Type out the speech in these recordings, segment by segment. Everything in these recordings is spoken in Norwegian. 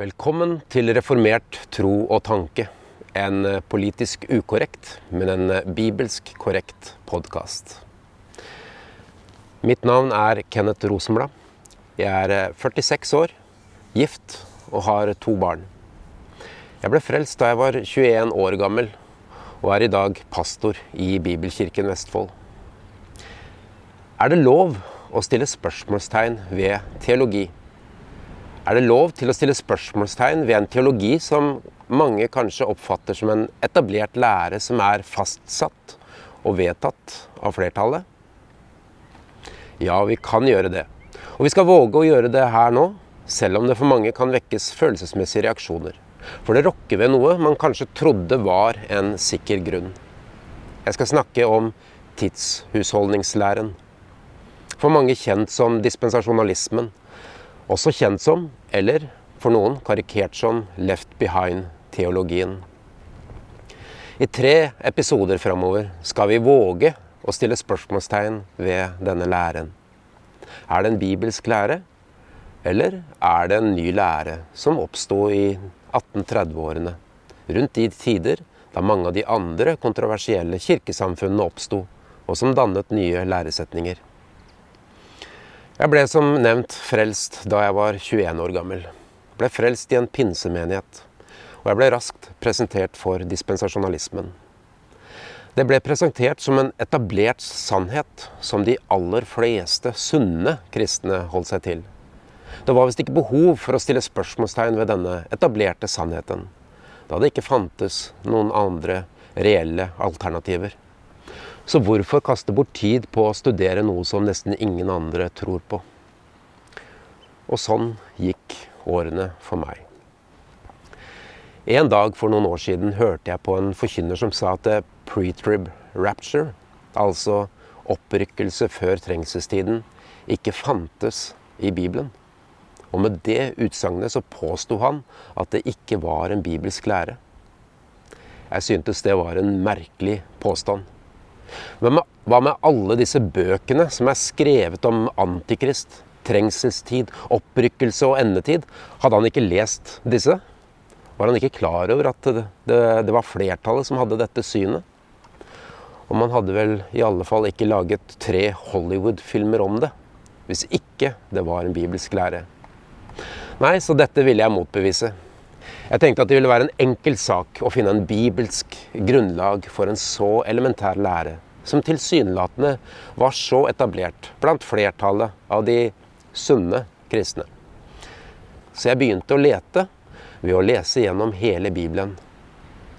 Velkommen til Reformert tro og tanke. En politisk ukorrekt, men en bibelsk korrekt podkast. Mitt navn er Kenneth Rosenblad. Jeg er 46 år, gift og har to barn. Jeg ble frelst da jeg var 21 år gammel, og er i dag pastor i Bibelkirken Vestfold. Er det lov å stille spørsmålstegn ved teologi? Er det lov til å stille spørsmålstegn ved en teologi som mange kanskje oppfatter som en etablert lære som er fastsatt og vedtatt av flertallet? Ja, vi kan gjøre det. Og vi skal våge å gjøre det her nå, selv om det for mange kan vekkes følelsesmessige reaksjoner. For det rokker ved noe man kanskje trodde var en sikker grunn. Jeg skal snakke om tidshusholdningslæren. For mange kjent som dispensasjonalismen. Også kjent som, eller for noen karikert som, left behind-teologien. I tre episoder framover skal vi våge å stille spørsmålstegn ved denne læren. Er det en bibelsk lære, eller er det en ny lære som oppsto i 1830-årene, rundt de tider da mange av de andre kontroversielle kirkesamfunnene oppsto, og som dannet nye læresetninger? Jeg ble som nevnt frelst da jeg var 21 år gammel. Ble frelst i en pinsemenighet, og jeg ble raskt presentert for dispensasjonalismen. Det ble presentert som en etablert sannhet som de aller fleste sunne kristne holdt seg til. Det var visst ikke behov for å stille spørsmålstegn ved denne etablerte sannheten, da det ikke fantes noen andre reelle alternativer. Så hvorfor kaste bort tid på å studere noe som nesten ingen andre tror på? Og sånn gikk årene for meg. En dag for noen år siden hørte jeg på en forkynner som sa at pre-trib rapture, altså opprykkelse før trengselstiden, ikke fantes i Bibelen. Og med det utsagnet så påsto han at det ikke var en bibelsk lære. Jeg syntes det var en merkelig påstand. Med, hva med alle disse bøkene som er skrevet om antikrist, trengselstid, opprykkelse og endetid? Hadde han ikke lest disse? Var han ikke klar over at det, det var flertallet som hadde dette synet? Og man hadde vel i alle fall ikke laget tre Hollywood-filmer om det, hvis ikke det var en bibelsk lære. Nei, så dette ville jeg motbevise. Jeg tenkte at det ville være en enkel sak å finne en bibelsk grunnlag for en så elementær lære, som tilsynelatende var så etablert blant flertallet av de sunne kristne. Så jeg begynte å lete ved å lese gjennom hele Bibelen.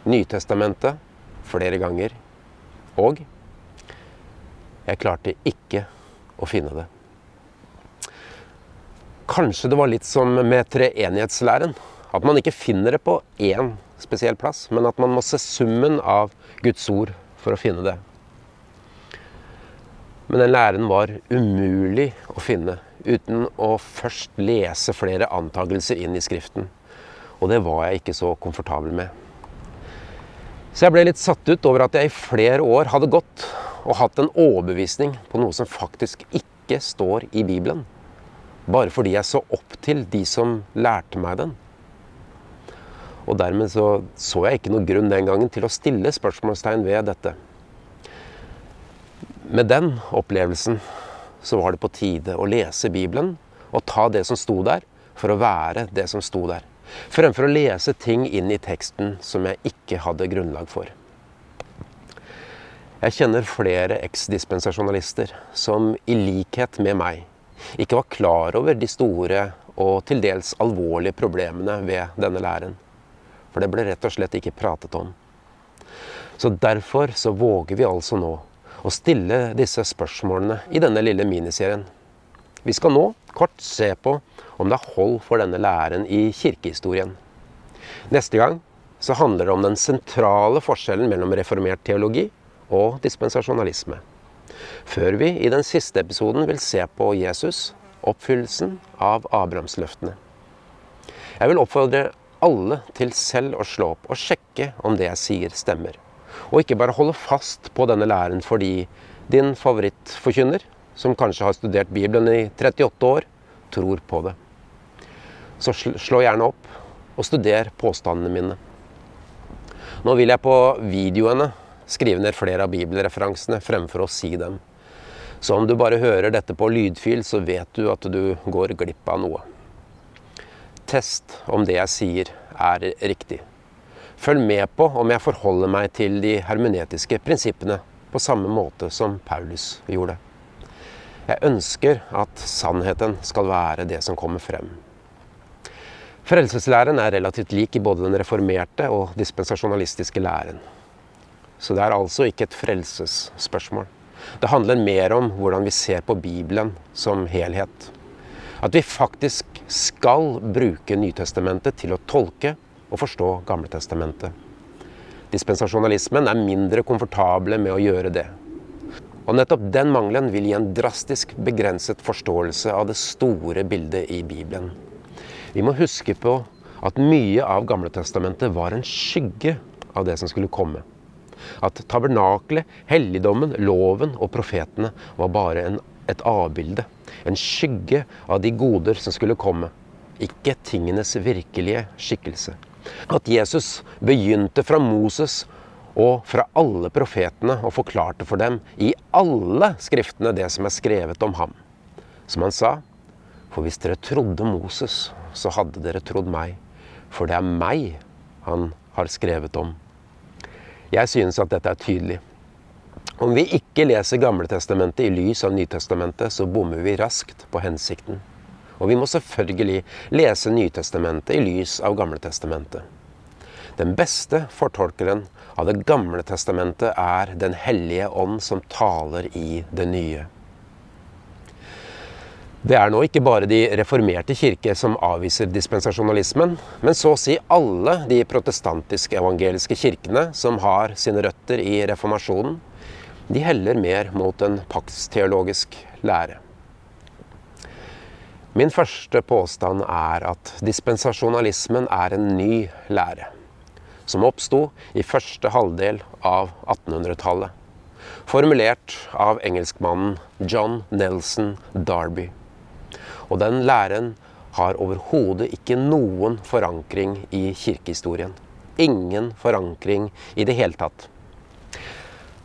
Nytestamentet flere ganger. Og jeg klarte ikke å finne det. Kanskje det var litt som med treenighetslæren. At man ikke finner det på én spesiell plass, men at man må se summen av Guds ord for å finne det. Men den læren var umulig å finne uten å først lese flere antakelser inn i Skriften. Og det var jeg ikke så komfortabel med. Så jeg ble litt satt ut over at jeg i flere år hadde gått og hatt en overbevisning på noe som faktisk ikke står i Bibelen. Bare fordi jeg så opp til de som lærte meg den. Og dermed så, så jeg ikke noe grunn den gangen til å stille spørsmålstegn ved dette. Med den opplevelsen så var det på tide å lese Bibelen og ta det som sto der, for å være det som sto der. Fremfor å lese ting inn i teksten som jeg ikke hadde grunnlag for. Jeg kjenner flere eksdispensasjonalister som i likhet med meg ikke var klar over de store og til dels alvorlige problemene ved denne læren. For det ble rett og slett ikke pratet om. Så derfor så våger vi altså nå å stille disse spørsmålene i denne lille miniserien. Vi skal nå kort se på om det er hold for denne læren i kirkehistorien. Neste gang så handler det om den sentrale forskjellen mellom reformert teologi og dispensasjonalisme. Før vi i den siste episoden vil se på Jesus, oppfyllelsen av Abrahamsløftene. Jeg vil oppfordre alle til selv å slå opp og sjekke om det jeg sier, stemmer. Og ikke bare holde fast på denne læren fordi din favorittforkynner, som kanskje har studert Bibelen i 38 år, tror på det. Så slå gjerne opp og studer påstandene mine. Nå vil jeg på videoene skrive ned flere av bibelreferansene fremfor å si dem. Så om du bare hører dette på lydfil, så vet du at du går glipp av noe. Test om det jeg sier er riktig. Følg med på om jeg forholder meg til de hermenetiske prinsippene på samme måte som Paulus gjorde. Jeg ønsker at sannheten skal være det som kommer frem. Frelseslæren er relativt lik i både den reformerte og dispensasjonalistiske læren. Så det er altså ikke et frelsesspørsmål. Det handler mer om hvordan vi ser på Bibelen som helhet. At vi faktisk skal bruke Nytestamentet til å tolke og forstå Gamletestamentet. Dispensasjonalismen er mindre komfortable med å gjøre det. Og nettopp den mangelen vil gi en drastisk begrenset forståelse av det store bildet i Bibelen. Vi må huske på at mye av Gamletestamentet var en skygge av det som skulle komme. At tabernakelet, helligdommen, loven og profetene var bare en, et avbilde. En skygge av de goder som skulle komme. Ikke tingenes virkelige skikkelse. At Jesus begynte fra Moses og fra alle profetene og forklarte for dem i alle skriftene det som er skrevet om ham. Som han sa, for hvis dere trodde Moses, så hadde dere trodd meg. For det er meg han har skrevet om. Jeg synes at dette er tydelig. Om vi ikke leser Gamletestamentet i lys av Nytestamentet, så bommer vi raskt på hensikten. Og vi må selvfølgelig lese Nytestamentet i lys av Gamletestamentet. Den beste fortolkeren av Det gamle testamentet er Den hellige ånd som taler i det nye. Det er nå ikke bare de reformerte kirker som avviser dispensasjonalismen, men så å si alle de protestantiske evangeliske kirkene som har sine røtter i reformasjonen, de heller mer mot en paktsteologisk lære. Min første påstand er at dispensasjonalismen er en ny lære, som oppsto i første halvdel av 1800-tallet, formulert av engelskmannen John Nelson Darby. Og den læren har overhodet ikke noen forankring i kirkehistorien. Ingen forankring i det hele tatt.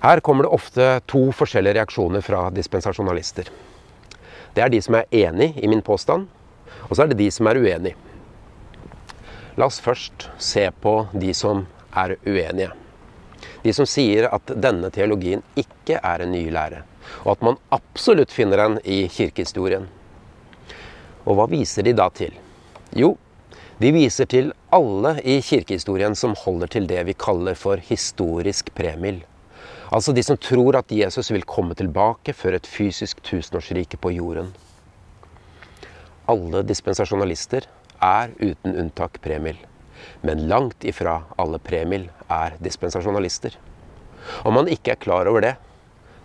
Her kommer det ofte to forskjellige reaksjoner fra dispensasjonalister. Det er de som er enig i min påstand, og så er det de som er uenig. La oss først se på de som er uenige. De som sier at denne teologien ikke er en ny lære, og at man absolutt finner den i kirkehistorien. Og hva viser de da til? Jo, de viser til alle i kirkehistorien som holder til det vi kaller for historisk premil. Altså de som tror at Jesus vil komme tilbake før et fysisk tusenårsrike på jorden. Alle dispensasjonalister er uten unntak premil. Men langt ifra alle premil er dispensasjonalister. Om man ikke er klar over det,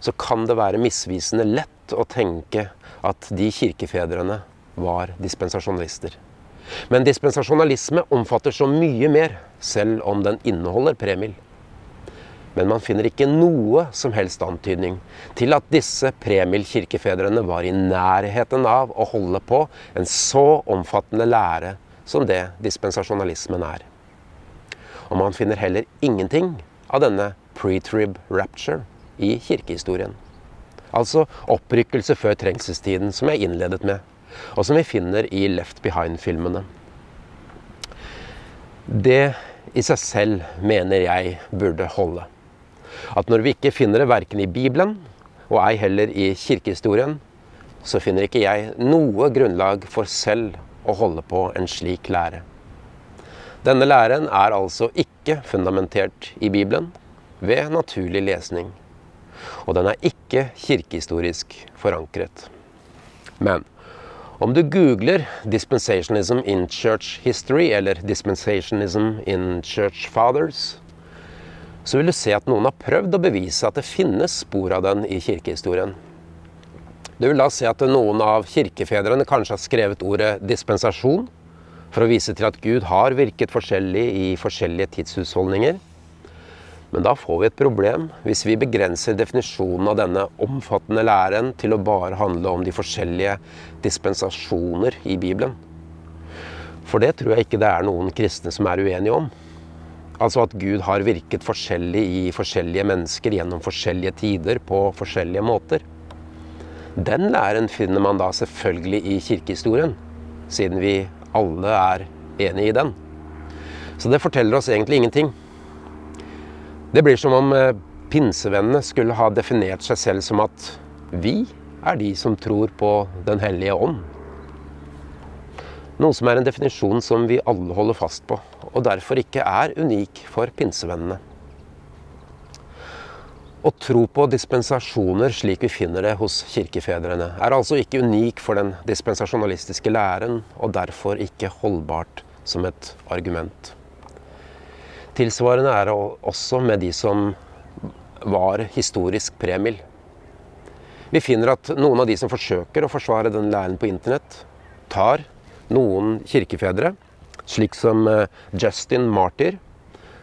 så kan det være misvisende lett å tenke at de kirkefedrene var dispensasjonalister. Men dispensasjonalisme omfatter så mye mer, selv om den inneholder premil. Men man finner ikke noe som helst antydning til at disse premil-kirkefedrene var i nærheten av å holde på en så omfattende lære som det dispensasjonalismen er. Og man finner heller ingenting av denne pre-trib rapture i kirkehistorien. Altså opprykkelse før trengselstiden, som jeg innledet med og som vi finner i Left Behind-filmene. Det i seg selv mener jeg burde holde. At når vi ikke finner det verken i Bibelen og ei heller i kirkehistorien, så finner ikke jeg noe grunnlag for selv å holde på en slik lære. Denne læren er altså ikke fundamentert i Bibelen ved naturlig lesning. Og den er ikke kirkehistorisk forankret. Men om du googler 'dispensationism in church history' eller 'dispensationism in church fathers', så vil du se at noen har prøvd å bevise at det finnes spor av den i kirkehistorien. Du vil da se at noen av kirkefedrene kanskje har skrevet ordet 'dispensasjon' for å vise til at Gud har virket forskjellig i forskjellige tidshusholdninger. Men da får vi et problem hvis vi begrenser definisjonen av denne omfattende læren til å bare handle om de forskjellige dispensasjoner i Bibelen. For det tror jeg ikke det er noen kristne som er uenige om. Altså at Gud har virket forskjellig i forskjellige mennesker gjennom forskjellige tider på forskjellige måter. Den læren finner man da selvfølgelig i kirkehistorien, siden vi alle er enig i den. Så det forteller oss egentlig ingenting. Det blir som om eh, pinsevennene skulle ha definert seg selv som at vi er de som tror på Den hellige ånd. Noe som er en definisjon som vi alle holder fast på, og derfor ikke er unik for pinsevennene. Å tro på dispensasjoner slik vi finner det hos kirkefedrene, er altså ikke unik for den dispensasjonalistiske læren, og derfor ikke holdbart som et argument. Tilsvarende er det også med de som var historisk premil. Vi finner at noen av de som forsøker å forsvare den læren på internett, tar noen kirkefedre, slik som eh, Justin Martyr,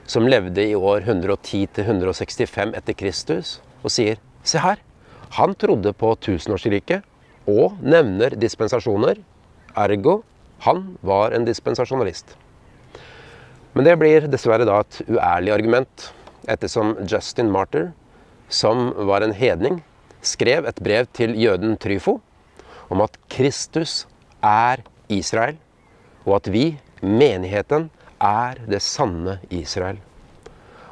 som levde i år 110-165 etter Kristus, og sier Se her, han trodde på tusenårsriket og nevner dispensasjoner. Ergo han var en dispensasjonalist. Men det blir dessverre da et uærlig argument, ettersom Justin Martyr, som var en hedning, skrev et brev til jøden Tryfo om at Kristus er Israel, og at vi, menigheten, er det sanne Israel.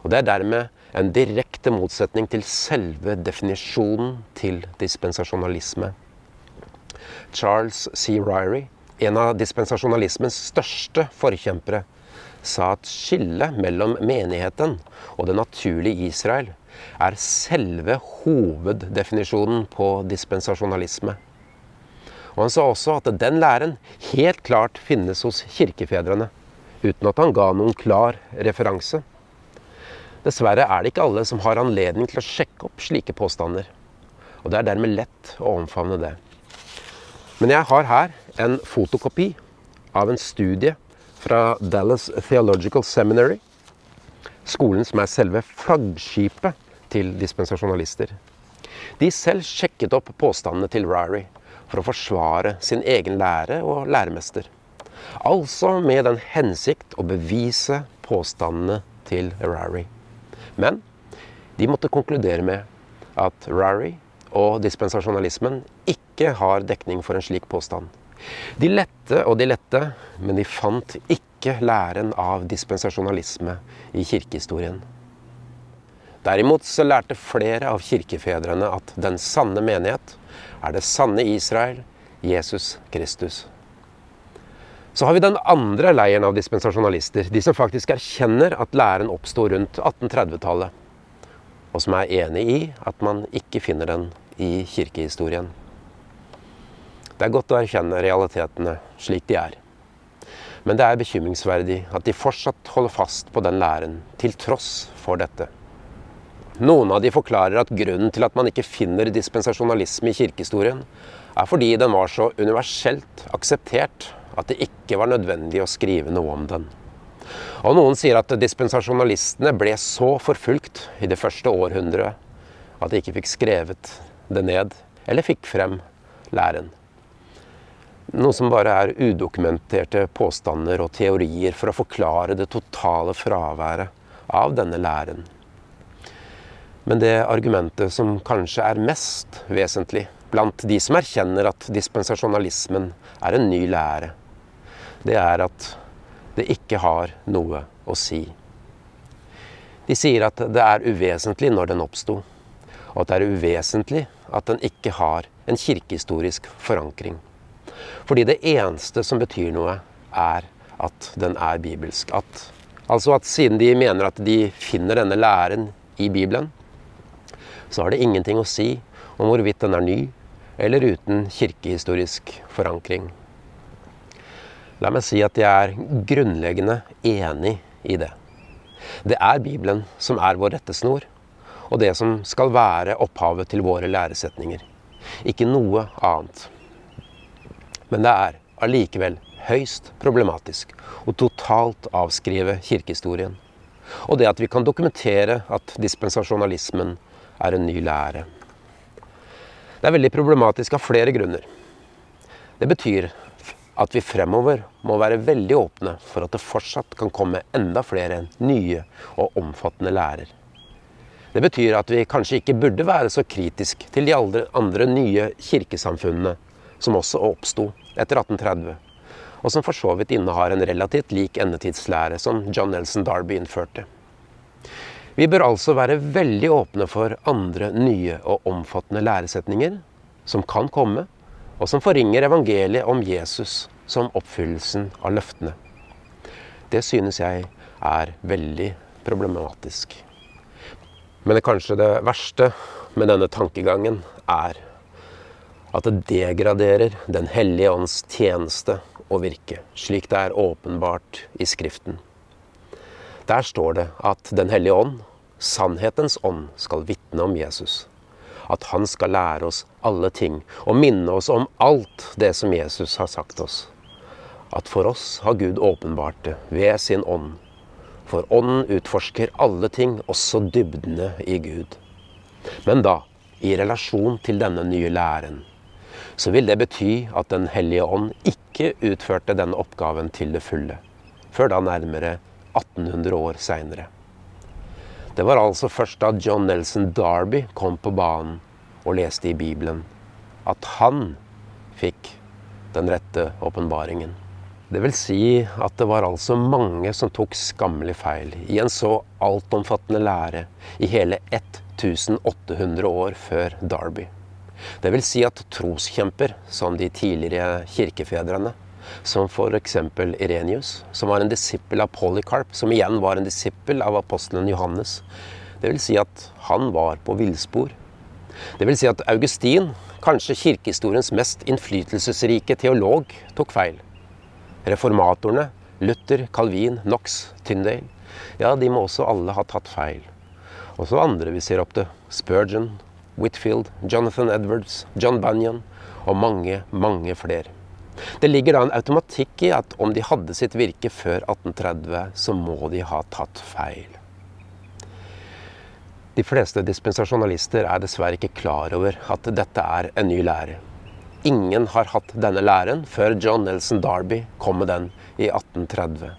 Og Det er dermed en direkte motsetning til selve definisjonen til dispensasjonalisme. Charles C. Ryrie, en av dispensasjonalismens største forkjempere, sa at skillet mellom menigheten og det naturlige Israel er selve hoveddefinisjonen på dispensasjonalisme. Og Han sa også at den læren helt klart finnes hos kirkefedrene, uten at han ga noen klar referanse. Dessverre er det ikke alle som har anledning til å sjekke opp slike påstander. Og det er dermed lett å omfavne det. Men jeg har her en fotokopi av en studie fra Dallas Theological Seminary. Skolen som er selve flaggskipet til dispensasjonalister. De selv sjekket opp påstandene til Rari for å forsvare sin egen lære og læremester. Altså med den hensikt å bevise påstandene til Rari. Men de måtte konkludere med at Rari og dispensasjonalismen ikke har dekning for en slik påstand. De lette og de lette, men de fant ikke læren av dispensasjonalisme i kirkehistorien. Derimot så lærte flere av kirkefedrene at den sanne menighet er det sanne Israel, Jesus Kristus. Så har vi den andre leiren av dispensasjonalister, de som faktisk erkjenner at læren oppsto rundt 1830-tallet, og som er enig i at man ikke finner den i kirkehistorien. Det er godt å erkjenne realitetene slik de er. Men det er bekymringsverdig at de fortsatt holder fast på den læren, til tross for dette. Noen av de forklarer at grunnen til at man ikke finner dispensasjonalisme i kirkehistorien, er fordi den var så universelt akseptert at det ikke var nødvendig å skrive noe om den. Og noen sier at dispensasjonalistene ble så forfulgt i det første århundret at de ikke fikk skrevet det ned, eller fikk frem læren. Noe som bare er udokumenterte påstander og teorier for å forklare det totale fraværet av denne læren. Men det argumentet som kanskje er mest vesentlig blant de som erkjenner at dispensasjonalismen er en ny lære, det er at det ikke har noe å si. De sier at det er uvesentlig når den oppsto, og at det er uvesentlig at den ikke har en kirkehistorisk forankring. Fordi det eneste som betyr noe, er at den er bibelsk. At, altså at siden de mener at de finner denne læren i Bibelen, så har det ingenting å si om hvorvidt den er ny eller uten kirkehistorisk forankring. La meg si at jeg er grunnleggende enig i det. Det er Bibelen som er vår rettesnor, og det som skal være opphavet til våre læresetninger. Ikke noe annet. Men det er allikevel høyst problematisk å totalt avskrive kirkehistorien. Og det at vi kan dokumentere at dispensasjonalismen er en ny lære. Det er veldig problematisk av flere grunner. Det betyr at vi fremover må være veldig åpne for at det fortsatt kan komme enda flere nye og omfattende lærer. Det betyr at vi kanskje ikke burde være så kritisk til de andre nye kirkesamfunnene som også oppsto etter 1830, og som for så vidt innehar en relativt lik endetidslære som John Nelson Darby innførte. Vi bør altså være veldig åpne for andre nye og omfattende læresetninger som kan komme, og som forringer evangeliet om Jesus som oppfyllelsen av løftene. Det synes jeg er veldig problematisk. Men kanskje det verste med denne tankegangen er at det degraderer Den hellige ånds tjeneste og virke, slik det er åpenbart i Skriften. Der står det at Den hellige ånd, sannhetens ånd, skal vitne om Jesus at han skal lære oss alle ting og minne oss om alt det som Jesus har sagt oss. At for oss har Gud åpenbart det ved sin ånd. For ånden utforsker alle ting, også dybdene i Gud. Men da, i relasjon til denne nye læren, så vil det bety at Den hellige ånd ikke utførte denne oppgaven til det fulle, før da nærmere 1800 år seinere. Det var altså først da John Nelson Darby kom på banen og leste i Bibelen, at han fikk den rette åpenbaringen. Det vil si at det var altså mange som tok skammelig feil i en så altomfattende lære i hele 1800 år før Darby. Det vil si at troskjemper, som de tidligere kirkefedrene, som f.eks. Irenius, som var en disippel av Polycarp, som igjen var en disippel av apostelen Johannes. Det vil si at han var på villspor. Det vil si at Augustin, kanskje kirkehistoriens mest innflytelsesrike teolog, tok feil. Reformatorene, Luther, Calvin, Knox, Tyndale, ja, de må også alle ha tatt feil. Også andre vi ser opp til. Spurgeon, Whitfield, Jonathan Edwards, John Bunyan og mange, mange flere. Det ligger da en automatikk i at om de hadde sitt virke før 1830, så må de ha tatt feil. De fleste dispensasjonalister er dessverre ikke klar over at dette er en ny lære. Ingen har hatt denne læren før John Nelson Darby kom med den i 1830.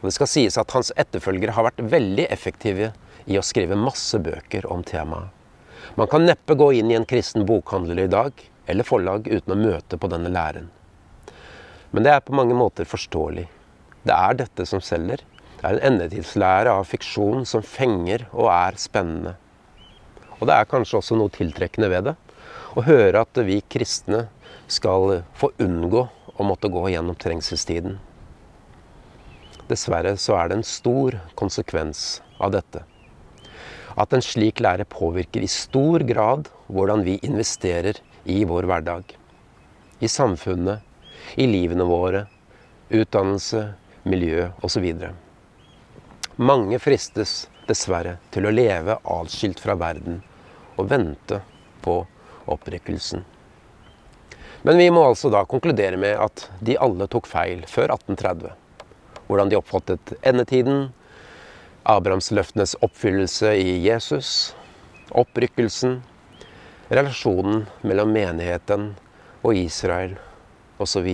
Og det skal sies at hans etterfølgere har vært veldig effektive i å skrive masse bøker om temaet. Man kan neppe gå inn i en kristen bokhandler i dag eller forlag uten å møte på denne læren. Men det er på mange måter forståelig. Det er dette som selger. Det er en endetidslære av fiksjon som fenger og er spennende. Og det er kanskje også noe tiltrekkende ved det. Å høre at vi kristne skal få unngå å måtte gå gjennom trengselstiden. Dessverre så er det en stor konsekvens av dette. At en slik lære påvirker i stor grad hvordan vi investerer i vår hverdag. I samfunnet, i livene våre, utdannelse, miljø osv. Mange fristes dessverre til å leve atskilt fra verden og vente på opprykkelsen. Men vi må altså da konkludere med at de alle tok feil før 1830. Hvordan de oppfattet endetiden, Abrahamsløftenes oppfyllelse i Jesus, opprykkelsen, relasjonen mellom menigheten og Israel osv.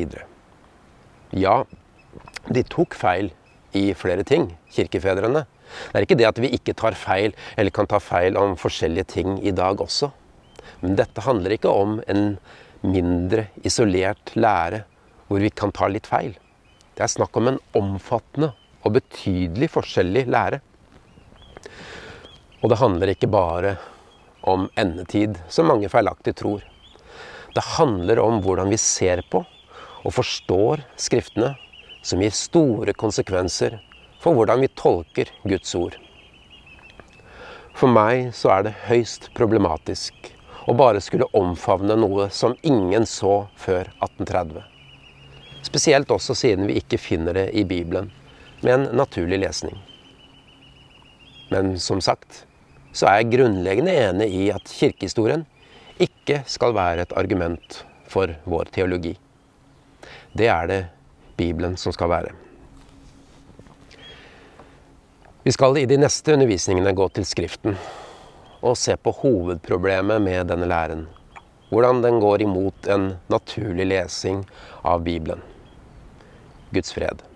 Ja, de tok feil i flere ting, kirkefedrene. Det er ikke det at vi ikke tar feil, eller kan ta feil om forskjellige ting i dag også. Men dette handler ikke om en mindre isolert lære hvor vi kan ta litt feil. Det er snakk om en omfattende og betydelig forskjellig lære. Og det handler ikke bare om endetid, som mange feilaktig tror. Det handler om hvordan vi ser på og forstår Skriftene, som gir store konsekvenser for hvordan vi tolker Guds ord. For meg så er det høyst problematisk å bare skulle omfavne noe som ingen så før 1830. Spesielt også siden vi ikke finner det i Bibelen med en naturlig lesning. Men som sagt så er jeg grunnleggende enig i at kirkehistorien ikke skal være et argument for vår teologi. Det er det Bibelen som skal være. Vi skal i de neste undervisningene gå til Skriften og se på hovedproblemet med denne læren. Hvordan den går imot en naturlig lesing av Bibelen. Guds fred.